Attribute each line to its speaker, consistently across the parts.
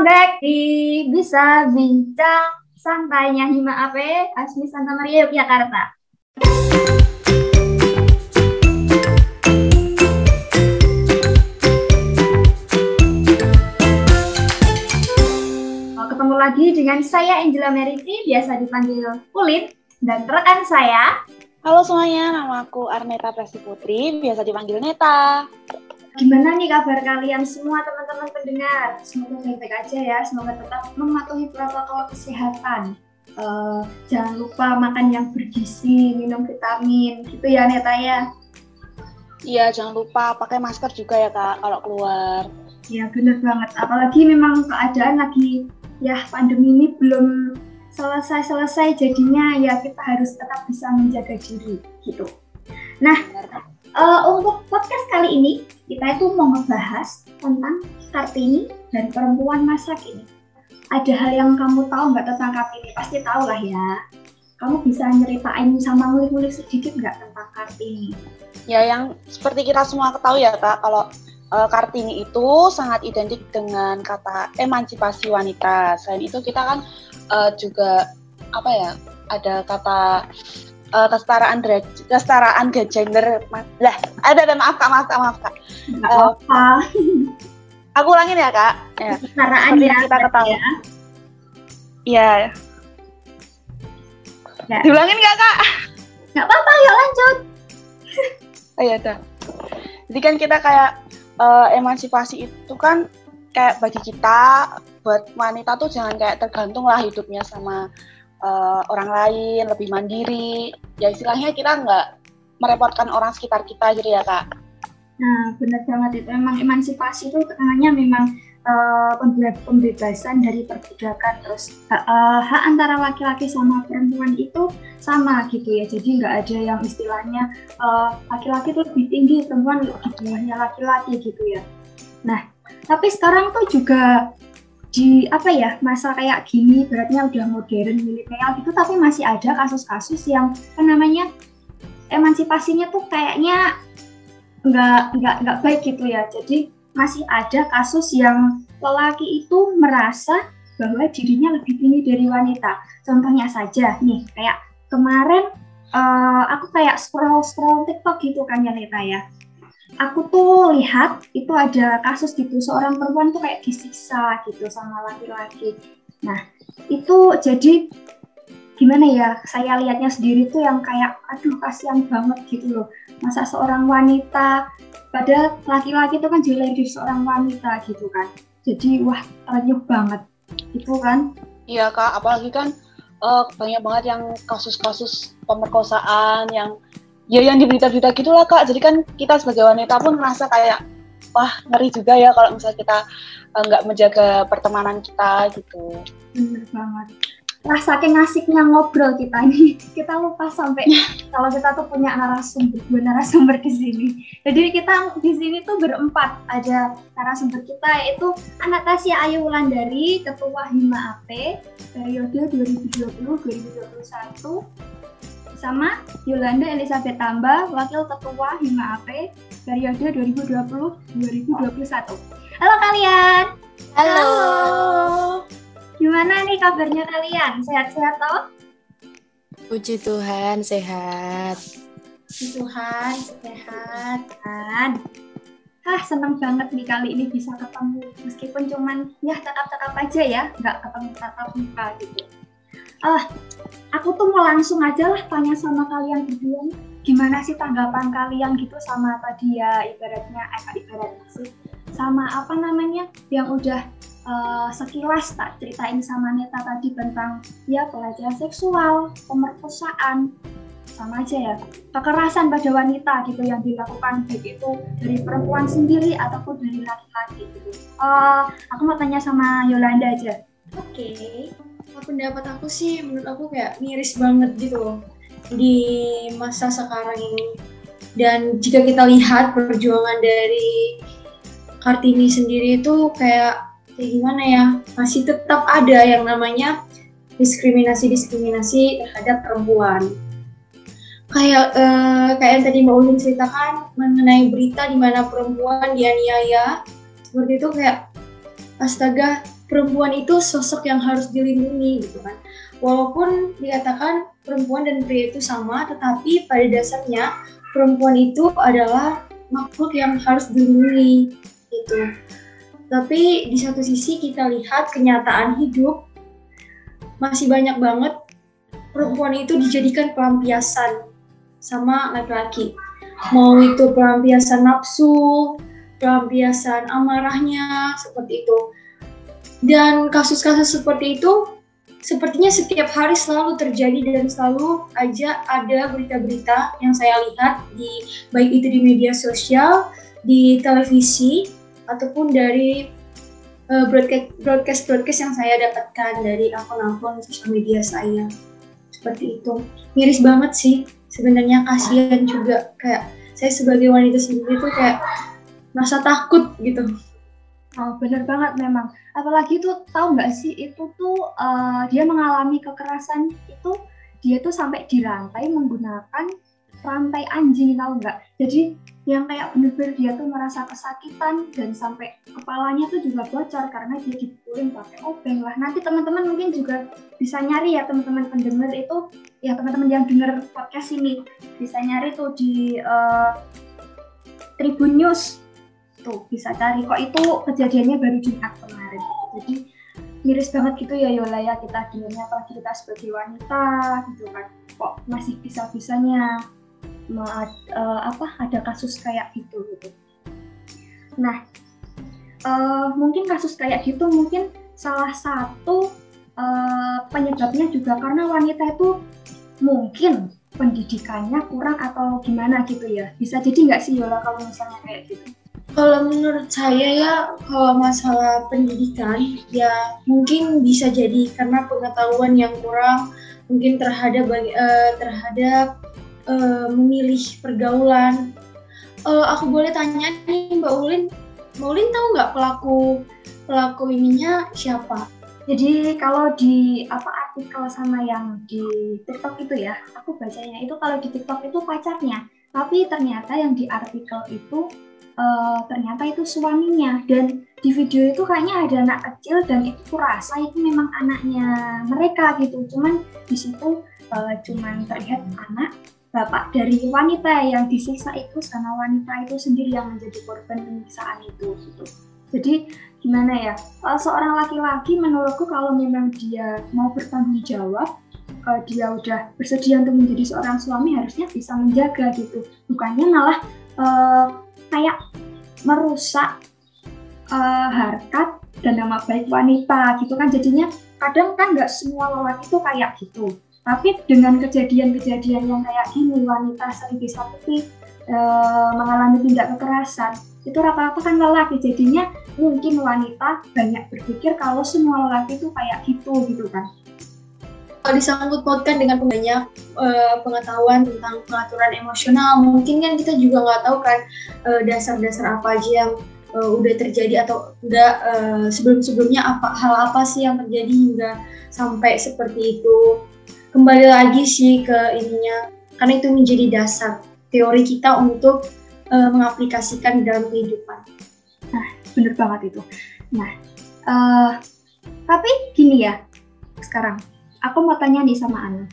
Speaker 1: Di Bisa Bincang Santainya Hima Ape, Asmi Santa Maria Yogyakarta. Ketemu lagi dengan saya Angela Meriti, biasa dipanggil Kulit, dan rekan saya.
Speaker 2: Halo semuanya, nama aku Arneta Presti Putri, biasa dipanggil Neta.
Speaker 1: Gimana nih kabar kalian semua teman-teman pendengar? Semoga baik-baik aja ya, semoga tetap mematuhi protokol kesehatan. Uh, jangan lupa makan yang bergizi, minum vitamin, gitu ya Neta ya.
Speaker 2: Iya, jangan lupa pakai masker juga ya kak kalau keluar.
Speaker 1: Iya bener banget, apalagi memang keadaan lagi ya pandemi ini belum selesai-selesai jadinya ya kita harus tetap bisa menjaga diri gitu. Nah, uh, untuk podcast kali ini kita itu mau ngebahas tentang Kartini dan perempuan masa kini. Ada hal yang kamu tahu nggak tentang Kartini? Pasti tahu lah ya. Kamu bisa nyeritain sama ngulik-ngulik sedikit nggak tentang Kartini?
Speaker 2: Ya, yang seperti kita semua ketahui ya kak, kalau uh, Kartini itu sangat identik dengan kata emansipasi wanita. Selain itu kita kan uh, juga apa ya ada kata uh, kesetaraan kesetaraan gender. Lah ada ada maaf kak maaf kak maaf kak.
Speaker 1: Uh,
Speaker 2: aku ulangin ya kak.
Speaker 1: Ya. kesetaraan ya
Speaker 2: kita ketahui. ya. Iya. Ya. diulangin nggak kak?
Speaker 1: Nggak apa-apa yuk lanjut.
Speaker 2: Oh ya udah jadi kan kita kayak uh, emansipasi itu kan kayak bagi kita buat wanita tuh jangan kayak tergantung lah hidupnya sama uh, orang lain, lebih mandiri. Ya istilahnya kita nggak merepotkan orang sekitar kita gitu ya kak.
Speaker 1: Nah benar banget itu memang emansipasi itu namanya memang uh, pembebasan dari perbudakan terus uh, hak antara laki-laki sama perempuan itu sama gitu ya jadi nggak ada yang istilahnya laki-laki uh, itu lebih tinggi perempuan di bawahnya laki-laki gitu ya nah tapi sekarang tuh juga di apa ya masa kayak gini beratnya udah modern milenial gitu tapi masih ada kasus-kasus yang apa namanya emansipasinya tuh kayaknya nggak nggak nggak baik gitu ya. Jadi masih ada kasus yang lelaki itu merasa bahwa dirinya lebih tinggi dari wanita. Contohnya saja nih kayak kemarin uh, aku kayak scroll scroll TikTok gitu kan ya Neta ya aku tuh lihat itu ada kasus gitu seorang perempuan tuh kayak disiksa gitu sama laki-laki. Nah itu jadi gimana ya saya lihatnya sendiri tuh yang kayak aduh kasihan banget gitu loh. Masa seorang wanita pada laki-laki itu kan jauh dari seorang wanita gitu kan. Jadi wah terenyuh banget. Itu kan?
Speaker 2: Iya kak. Apalagi kan uh, banyak banget yang kasus-kasus pemerkosaan yang ya yang di berita-berita gitulah kak. Jadi kan kita sebagai wanita pun merasa kayak wah ngeri juga ya kalau misalnya kita eh, nggak uh, menjaga pertemanan kita gitu.
Speaker 1: Bener banget. Wah, saking asiknya ngobrol kita ini, kita lupa sampai kalau kita tuh punya narasumber, dua narasumber di sini. Jadi kita di sini tuh berempat. Aja narasumber kita yaitu Anastasia Ayu Wulandari, Ketua Hima AP periode 2020-2021 sama Yolanda Elizabeth Tamba, Wakil Ketua Hima AP periode 2020-2021. Halo kalian.
Speaker 2: Halo.
Speaker 1: Gimana nih kabarnya kalian? Sehat-sehat toh?
Speaker 2: Puji Tuhan, sehat.
Speaker 1: Puji Tuhan, sehat kan. Hah, senang banget nih kali ini bisa ketemu. Meskipun cuman ya cakap-cakap aja ya, nggak ketemu tatap muka gitu ah aku tuh mau langsung aja lah tanya sama kalian berdua gimana sih tanggapan kalian gitu sama tadi ya ibaratnya eh ibaratnya sih sama apa namanya yang udah uh, sekilas tak ceritain sama Neta tadi tentang ya pelecehan seksual, pemerkosaan, sama aja ya kekerasan pada wanita gitu yang dilakukan baik itu dari perempuan sendiri ataupun dari laki-laki gitu. Uh, aku mau tanya sama Yolanda aja.
Speaker 3: Oke. Okay pendapat aku sih menurut aku kayak miris banget gitu di masa sekarang ini. Dan jika kita lihat perjuangan dari Kartini sendiri itu kayak kayak gimana ya masih tetap ada yang namanya diskriminasi-diskriminasi terhadap perempuan. Kayak eh, kayak yang tadi Mbak Ulin ceritakan mengenai berita di mana perempuan dianiaya. Seperti itu kayak astaga perempuan itu sosok yang harus dilindungi gitu kan. Walaupun dikatakan perempuan dan pria itu sama, tetapi pada dasarnya perempuan itu adalah makhluk yang harus dilindungi gitu. Tapi di satu sisi kita lihat kenyataan hidup masih banyak banget perempuan itu dijadikan pelampiasan sama laki-laki. Mau itu pelampiasan nafsu, pelampiasan amarahnya, seperti itu. Dan kasus-kasus seperti itu sepertinya setiap hari selalu terjadi dan selalu aja ada berita-berita yang saya lihat di baik itu di media sosial, di televisi ataupun dari uh, broadcast broadcast broadcast yang saya dapatkan dari akun-akun sosial media saya. Seperti itu. Miris banget sih sebenarnya kasihan juga kayak saya sebagai wanita sendiri tuh kayak merasa takut gitu
Speaker 1: Oh, bener banget memang. Apalagi tuh tahu nggak sih itu tuh uh, dia mengalami kekerasan itu dia tuh sampai dirantai menggunakan rantai anjing tahu nggak? Jadi yang kayak bener-bener dia tuh merasa kesakitan dan sampai kepalanya tuh juga bocor karena dia dipukulin pakai obeng lah. Nanti teman-teman mungkin juga bisa nyari ya teman-teman pendengar itu ya teman-teman yang dengar podcast ini bisa nyari tuh di uh, Tribun News tuh bisa cari. Kok itu kejadiannya baru Jumat kemarin. Jadi miris banget gitu ya Yola ya. Kita dengarnya apalagi kita sebagai wanita gitu kan. Kok masih bisa-bisanya uh, apa ada kasus kayak gitu gitu. Nah uh, mungkin kasus kayak gitu mungkin salah satu uh, penyebabnya juga karena wanita itu mungkin pendidikannya kurang atau gimana gitu ya. Bisa jadi nggak sih Yola kalau misalnya kayak gitu
Speaker 3: kalau menurut saya ya, kalau masalah pendidikan, ya mungkin bisa jadi karena pengetahuan yang kurang, mungkin terhadap uh, terhadap uh, memilih pergaulan. Uh, aku boleh tanya nih Mbak Ulin, Mbak Ulin tahu nggak pelaku pelaku ininya siapa?
Speaker 1: Jadi kalau di apa artikel sama yang di TikTok itu ya, aku bacanya itu kalau di TikTok itu pacarnya, tapi ternyata yang di artikel itu uh, ternyata itu suaminya. Dan di video itu kayaknya ada anak kecil dan itu kurasa itu memang anaknya mereka gitu. Cuman di situ uh, cuman terlihat anak bapak dari wanita yang disiksa itu karena wanita itu sendiri yang menjadi korban penyiksaan itu gitu. Jadi gimana ya? Uh, seorang laki-laki menurutku kalau memang dia mau bertanggung jawab uh, dia udah bersedia untuk menjadi seorang suami harusnya bisa menjaga gitu. Bukannya malah uh, merusak uh, harkat dan nama baik wanita gitu kan. Jadinya kadang kan nggak semua lelaki itu kayak gitu. Tapi dengan kejadian-kejadian yang kayak gini wanita sering disakiti uh, mengalami tindak kekerasan itu rata-rata kan lelaki. Jadinya mungkin wanita banyak berpikir kalau semua lelaki itu kayak gitu gitu kan
Speaker 3: kalau disambut pautkan dengan banyak uh, pengetahuan tentang pengaturan emosional, mungkin kan kita juga nggak tahu kan uh, dasar-dasar apa aja yang uh, udah terjadi atau udah uh, sebelum-sebelumnya apa hal apa sih yang terjadi hingga sampai seperti itu. Kembali lagi sih ke ininya, karena itu menjadi dasar teori kita untuk uh, mengaplikasikan dalam kehidupan.
Speaker 1: Nah, bener banget itu. Nah, uh, tapi gini ya, sekarang aku mau tanya nih sama Ana.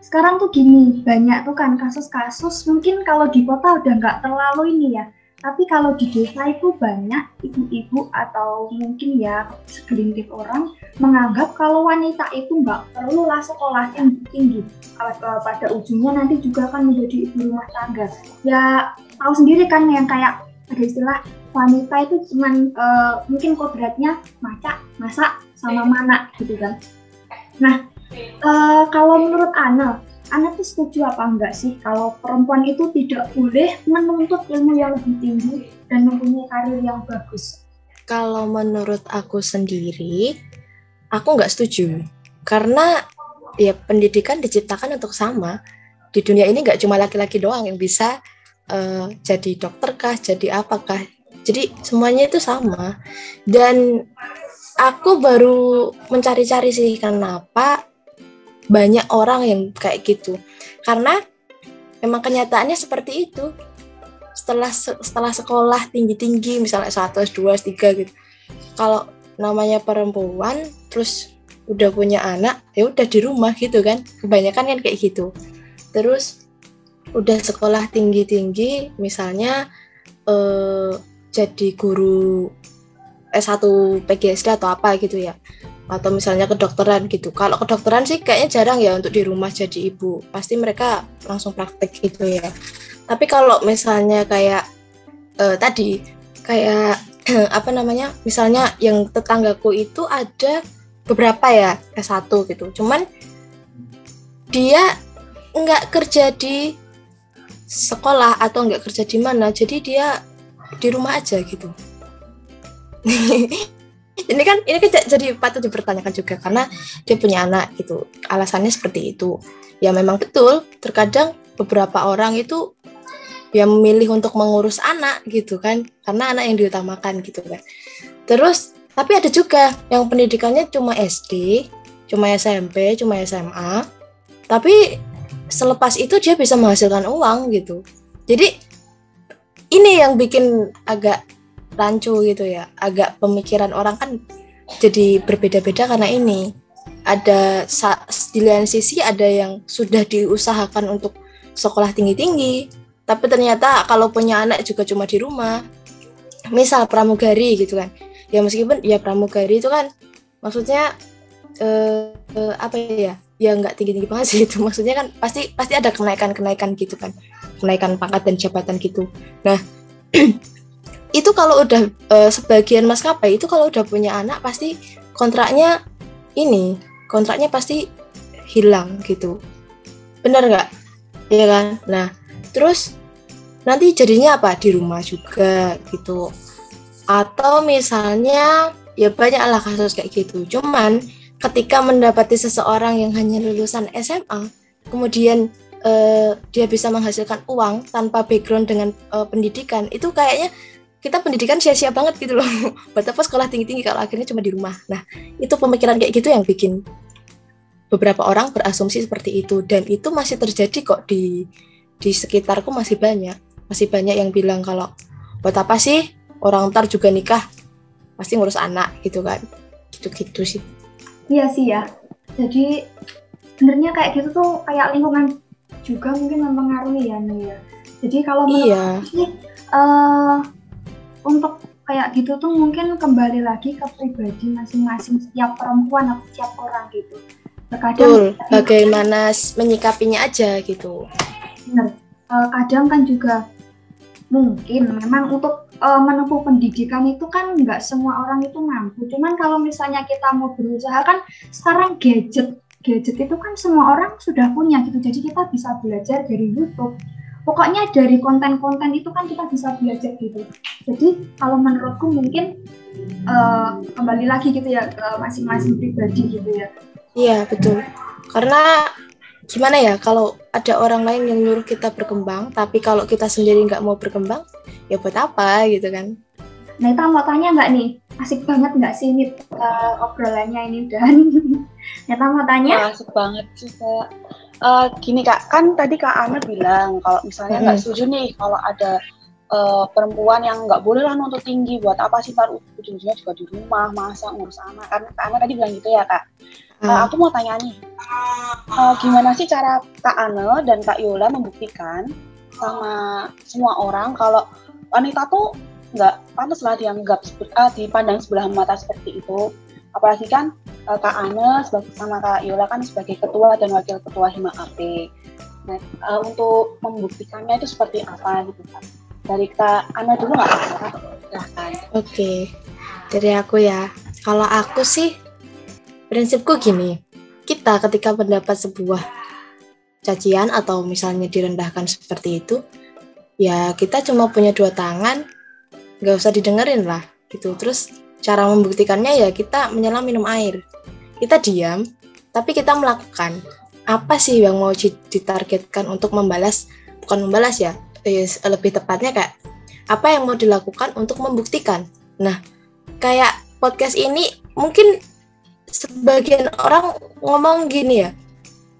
Speaker 1: Sekarang tuh gini, banyak tuh kan kasus-kasus mungkin kalau di kota udah nggak terlalu ini ya. Tapi kalau di desa itu banyak ibu-ibu atau mungkin ya segelintir orang menganggap kalau wanita itu nggak perlulah sekolah yang tinggi. Pada ujungnya nanti juga akan menjadi ibu rumah tangga. Ya tahu sendiri kan yang kayak ada istilah wanita itu cuman uh, mungkin kodratnya masak, masak sama mana gitu kan. Nah, Uh, kalau menurut Ana, Ana tuh setuju apa enggak sih kalau perempuan itu tidak boleh menuntut ilmu yang lebih tinggi dan mempunyai karir yang bagus?
Speaker 4: Kalau menurut aku sendiri, aku nggak setuju. Karena ya pendidikan diciptakan untuk sama. Di dunia ini nggak cuma laki-laki doang yang bisa uh, jadi dokter kah, jadi apakah. Jadi semuanya itu sama. Dan aku baru mencari-cari sih kenapa banyak orang yang kayak gitu. Karena memang kenyataannya seperti itu. Setelah setelah sekolah tinggi tinggi misalnya satu S2 S3 gitu. Kalau namanya perempuan terus udah punya anak ya udah di rumah gitu kan. Kebanyakan kan kayak gitu. Terus udah sekolah tinggi tinggi misalnya eh, jadi guru S1 PGSD atau apa gitu ya atau misalnya kedokteran gitu. Kalau kedokteran sih kayaknya jarang ya untuk di rumah jadi ibu. Pasti mereka langsung praktek gitu ya. Tapi kalau misalnya kayak eh, tadi kayak apa namanya misalnya yang tetanggaku itu ada beberapa ya S1 gitu. Cuman dia nggak kerja di sekolah atau nggak kerja di mana jadi dia di rumah aja gitu ini kan ini kan jadi patut dipertanyakan juga karena dia punya anak gitu. Alasannya seperti itu. Ya memang betul terkadang beberapa orang itu ya memilih untuk mengurus anak gitu kan karena anak yang diutamakan gitu kan. Terus tapi ada juga yang pendidikannya cuma SD cuma SMP cuma SMA tapi selepas itu dia bisa menghasilkan uang gitu. Jadi ini yang bikin agak rancu gitu ya. Agak pemikiran orang kan jadi berbeda-beda karena ini. Ada di lain sisi ada yang sudah diusahakan untuk sekolah tinggi-tinggi tapi ternyata kalau punya anak juga cuma di rumah. Misal pramugari gitu kan. Ya meskipun ya pramugari itu kan maksudnya eh, eh, apa ya? Ya nggak tinggi tinggi banget sih itu. Maksudnya kan pasti pasti ada kenaikan kenaikan gitu kan. Kenaikan pangkat dan jabatan gitu. Nah itu kalau udah eh, sebagian maskapai itu kalau udah punya anak pasti kontraknya ini kontraknya pasti hilang gitu. Benar nggak? Ya kan? Nah terus nanti jadinya apa? Di rumah juga gitu. Atau misalnya ya banyaklah kasus kayak gitu. Cuman ketika mendapati seseorang yang hanya lulusan SMA kemudian uh, dia bisa menghasilkan uang tanpa background dengan uh, pendidikan itu kayaknya kita pendidikan sia-sia banget gitu loh. Buat apa sekolah tinggi-tinggi kalau akhirnya cuma di rumah. Nah itu pemikiran kayak gitu yang bikin beberapa orang berasumsi seperti itu. Dan itu masih terjadi kok di di sekitarku masih banyak. Masih banyak yang bilang kalau buat apa sih? Orang ntar juga nikah pasti ngurus anak gitu kan. Gitu-gitu sih.
Speaker 1: Iya sih ya. Jadi sebenarnya kayak gitu tuh kayak lingkungan juga mungkin mempengaruhi ya Nia ya. jadi kalau
Speaker 4: iya.
Speaker 1: sih uh, untuk kayak gitu tuh mungkin kembali lagi ke pribadi masing-masing setiap perempuan atau setiap orang gitu
Speaker 4: terkadang Betul. bagaimana menyikapinya aja gitu
Speaker 1: benar uh, kadang kan juga mungkin memang untuk uh, menempuh pendidikan itu kan nggak semua orang itu mampu. Cuman kalau misalnya kita mau berusaha kan sekarang gadget gadget itu kan semua orang sudah punya gitu. Jadi kita bisa belajar dari YouTube. Pokoknya dari konten-konten itu kan kita bisa belajar gitu. Jadi kalau menurutku mungkin uh, kembali lagi gitu ya ke masing-masing pribadi gitu ya.
Speaker 4: Iya betul. Karena gimana ya kalau ada orang lain yang nyuruh kita berkembang tapi kalau kita sendiri nggak mau berkembang ya buat apa gitu kan
Speaker 1: Neta mau tanya nggak nih asik banget nggak sih ini uh, obrolannya ini dan Neta mau tanya
Speaker 2: asik banget sih kak uh, gini kak. Kan tadi kak Ana bilang kalau misalnya nggak hmm. setuju nih kalau ada uh, perempuan yang nggak boleh lah nuntut tinggi. Buat apa sih baru ujung-ujungnya juga di rumah masa ngurus anak? Kan kak Ana tadi bilang gitu ya kak. Uh, aku mau tanya nih, uh, gimana sih cara Kak Ane dan Kak Yola membuktikan sama semua orang kalau wanita tuh nggak pantas lah dianggap uh, dipandang sebelah mata seperti itu. Apalagi kan uh, Kak sebagai sama Kak Yola kan sebagai ketua dan wakil ketua Hima AP. Nah, uh, untuk membuktikannya itu seperti apa gitu kan? Dari Kak Ane dulu nggak?
Speaker 4: Oke, okay. dari aku ya. Kalau aku sih prinsipku gini, kita ketika mendapat sebuah cacian atau misalnya direndahkan seperti itu, ya kita cuma punya dua tangan, nggak usah didengerin lah gitu. Terus cara membuktikannya ya kita menyelam minum air. Kita diam, tapi kita melakukan. Apa sih yang mau ditargetkan untuk membalas, bukan membalas ya, lebih tepatnya kayak apa yang mau dilakukan untuk membuktikan. Nah, kayak podcast ini mungkin sebagian orang ngomong gini ya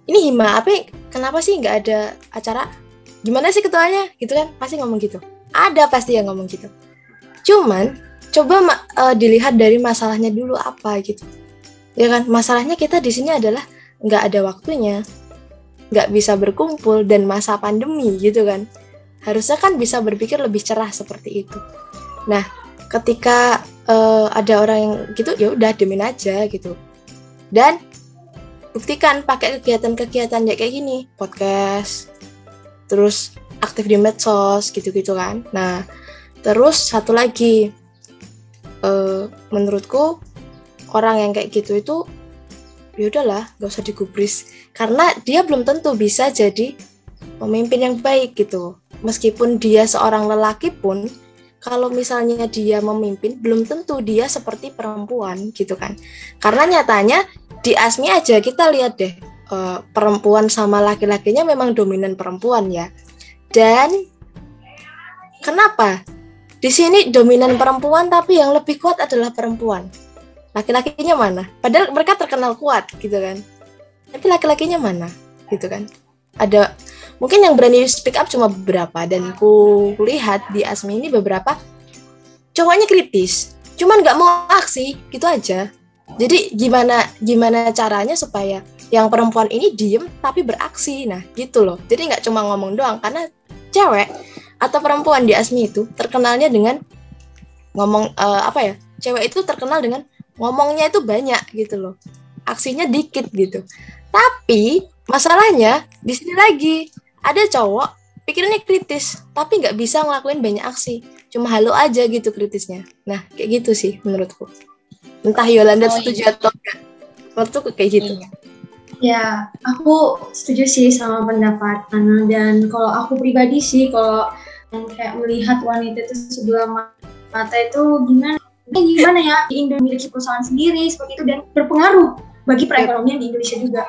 Speaker 4: ini hima apa kenapa sih nggak ada acara? Gimana sih ketuanya? Gitu kan pasti ngomong gitu. Ada pasti yang ngomong gitu. Cuman coba uh, dilihat dari masalahnya dulu apa gitu ya kan? Masalahnya kita di sini adalah nggak ada waktunya nggak bisa berkumpul dan masa pandemi gitu kan? Harusnya kan bisa berpikir lebih cerah seperti itu. Nah ketika uh, ada orang yang gitu ya udah demin aja gitu. Dan buktikan pakai kegiatan-kegiatan ya kayak gini podcast terus aktif di medsos gitu-gitu kan? Nah terus satu lagi uh, menurutku orang yang kayak gitu itu ya udahlah gak usah digubris. Karena dia belum tentu bisa jadi pemimpin yang baik gitu. Meskipun dia seorang lelaki pun kalau misalnya dia memimpin belum tentu dia seperti perempuan gitu kan. Karena nyatanya di ASMI aja kita lihat deh uh, perempuan sama laki-lakinya memang dominan perempuan ya. Dan kenapa? Di sini dominan perempuan tapi yang lebih kuat adalah perempuan. Laki-lakinya mana? Padahal mereka terkenal kuat gitu kan. Tapi laki-lakinya mana? Gitu kan. Ada mungkin yang berani speak up cuma beberapa dan ku lihat di Asmi ini beberapa cowoknya kritis. Cuman nggak mau aksi gitu aja. Jadi gimana gimana caranya supaya yang perempuan ini diem tapi beraksi nah gitu loh jadi nggak cuma ngomong doang karena cewek atau perempuan di Asmi itu terkenalnya dengan ngomong uh, apa ya cewek itu terkenal dengan ngomongnya itu banyak gitu loh. Aksinya dikit gitu. Tapi masalahnya di sini lagi ada cowok pikirnya kritis tapi nggak bisa ngelakuin banyak aksi. Cuma halo aja gitu kritisnya. Nah kayak gitu sih menurutku. Entah Yolanda oh, setuju iya. atau enggak menurutku kayak gitu. Iya.
Speaker 3: Ya, aku setuju sih sama pendapat Ana. Dan kalau aku pribadi sih kalau yang kayak melihat wanita itu sebelah mata itu gimana eh, gimana ya? Di Indonesia memiliki perusahaan sendiri seperti itu dan berpengaruh bagi perekonomian di Indonesia juga.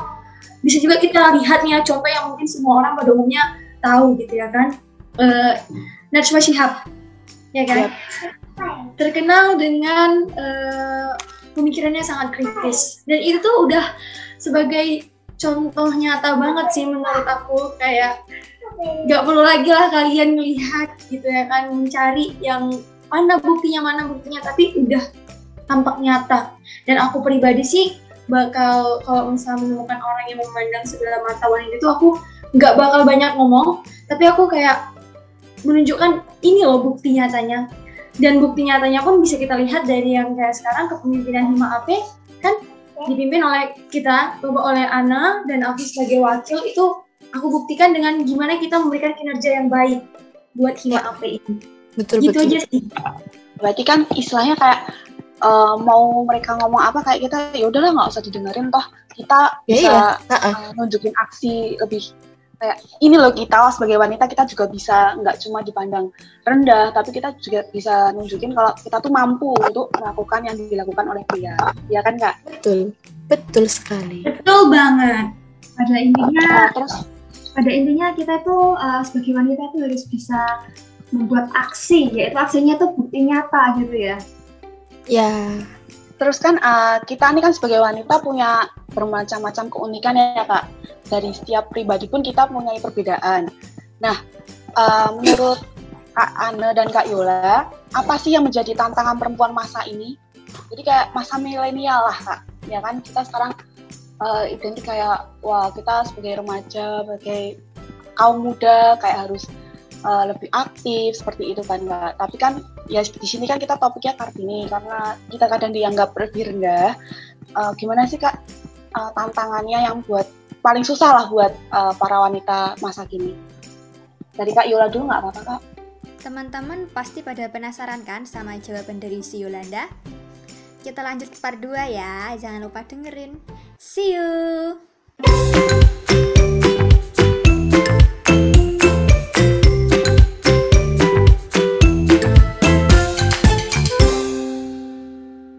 Speaker 3: Bisa juga kita lihat nih ya contoh yang mungkin semua orang pada umumnya tahu gitu ya kan? Uh, Najwa Shihab ya kan? Yep. terkenal dengan uh, pemikirannya sangat kritis. Dan itu tuh udah sebagai contoh nyata banget sih menurut aku kayak nggak perlu lagi lah kalian melihat gitu ya kan mencari yang mana buktinya mana buktinya tapi udah tampak nyata. Dan aku pribadi sih bakal kalau misalnya menemukan orang yang memandang sebelah mata wanita itu aku nggak bakal banyak ngomong. Tapi aku kayak menunjukkan ini loh bukti nyatanya. Dan bukti nyatanya pun bisa kita lihat dari yang kayak sekarang kepemimpinan Hima AP kan dipimpin oleh kita oleh Ana dan aku sebagai wakil itu aku buktikan dengan gimana kita memberikan kinerja yang baik buat Hima AP ini.
Speaker 4: Betul
Speaker 3: gitu
Speaker 4: betul.
Speaker 3: aja sih.
Speaker 2: Berarti kan istilahnya kayak uh, mau mereka ngomong apa kayak kita ya udahlah nggak usah didengerin toh. Kita ya, bisa iya. uh, nunjukin aksi lebih kayak ini loh kita sebagai wanita kita juga bisa nggak cuma dipandang rendah tapi kita juga bisa nunjukin kalau kita tuh mampu untuk melakukan yang dilakukan oleh pria ya kan kak?
Speaker 4: Betul. Betul sekali.
Speaker 3: Betul banget.
Speaker 1: Pada intinya nah, terus? pada intinya kita tuh uh, sebagai wanita tuh harus bisa membuat aksi yaitu aksinya tuh bukti nyata gitu ya.
Speaker 4: Ya.
Speaker 2: Terus kan uh, kita ini kan sebagai wanita punya bermacam-macam keunikan ya kak. Dari setiap pribadi pun kita punya perbedaan. Nah uh, menurut kak Anne dan kak Yola apa sih yang menjadi tantangan perempuan masa ini? Jadi kayak masa milenial lah kak. Ya kan kita sekarang uh, identik kayak wah kita sebagai remaja sebagai kaum muda kayak harus uh, lebih aktif seperti itu kan mbak tapi kan ya di sini kan kita topiknya kartini karena kita kadang dianggap lebih rendah uh, gimana sih kak uh, tantangannya yang buat paling susah lah buat uh, para wanita masa kini dari kak Yola dulu nggak apa-apa kak
Speaker 5: Teman-teman pasti pada penasaran kan sama jawaban dari si Yolanda? Kita lanjut ke part 2 ya, jangan lupa dengerin. See you!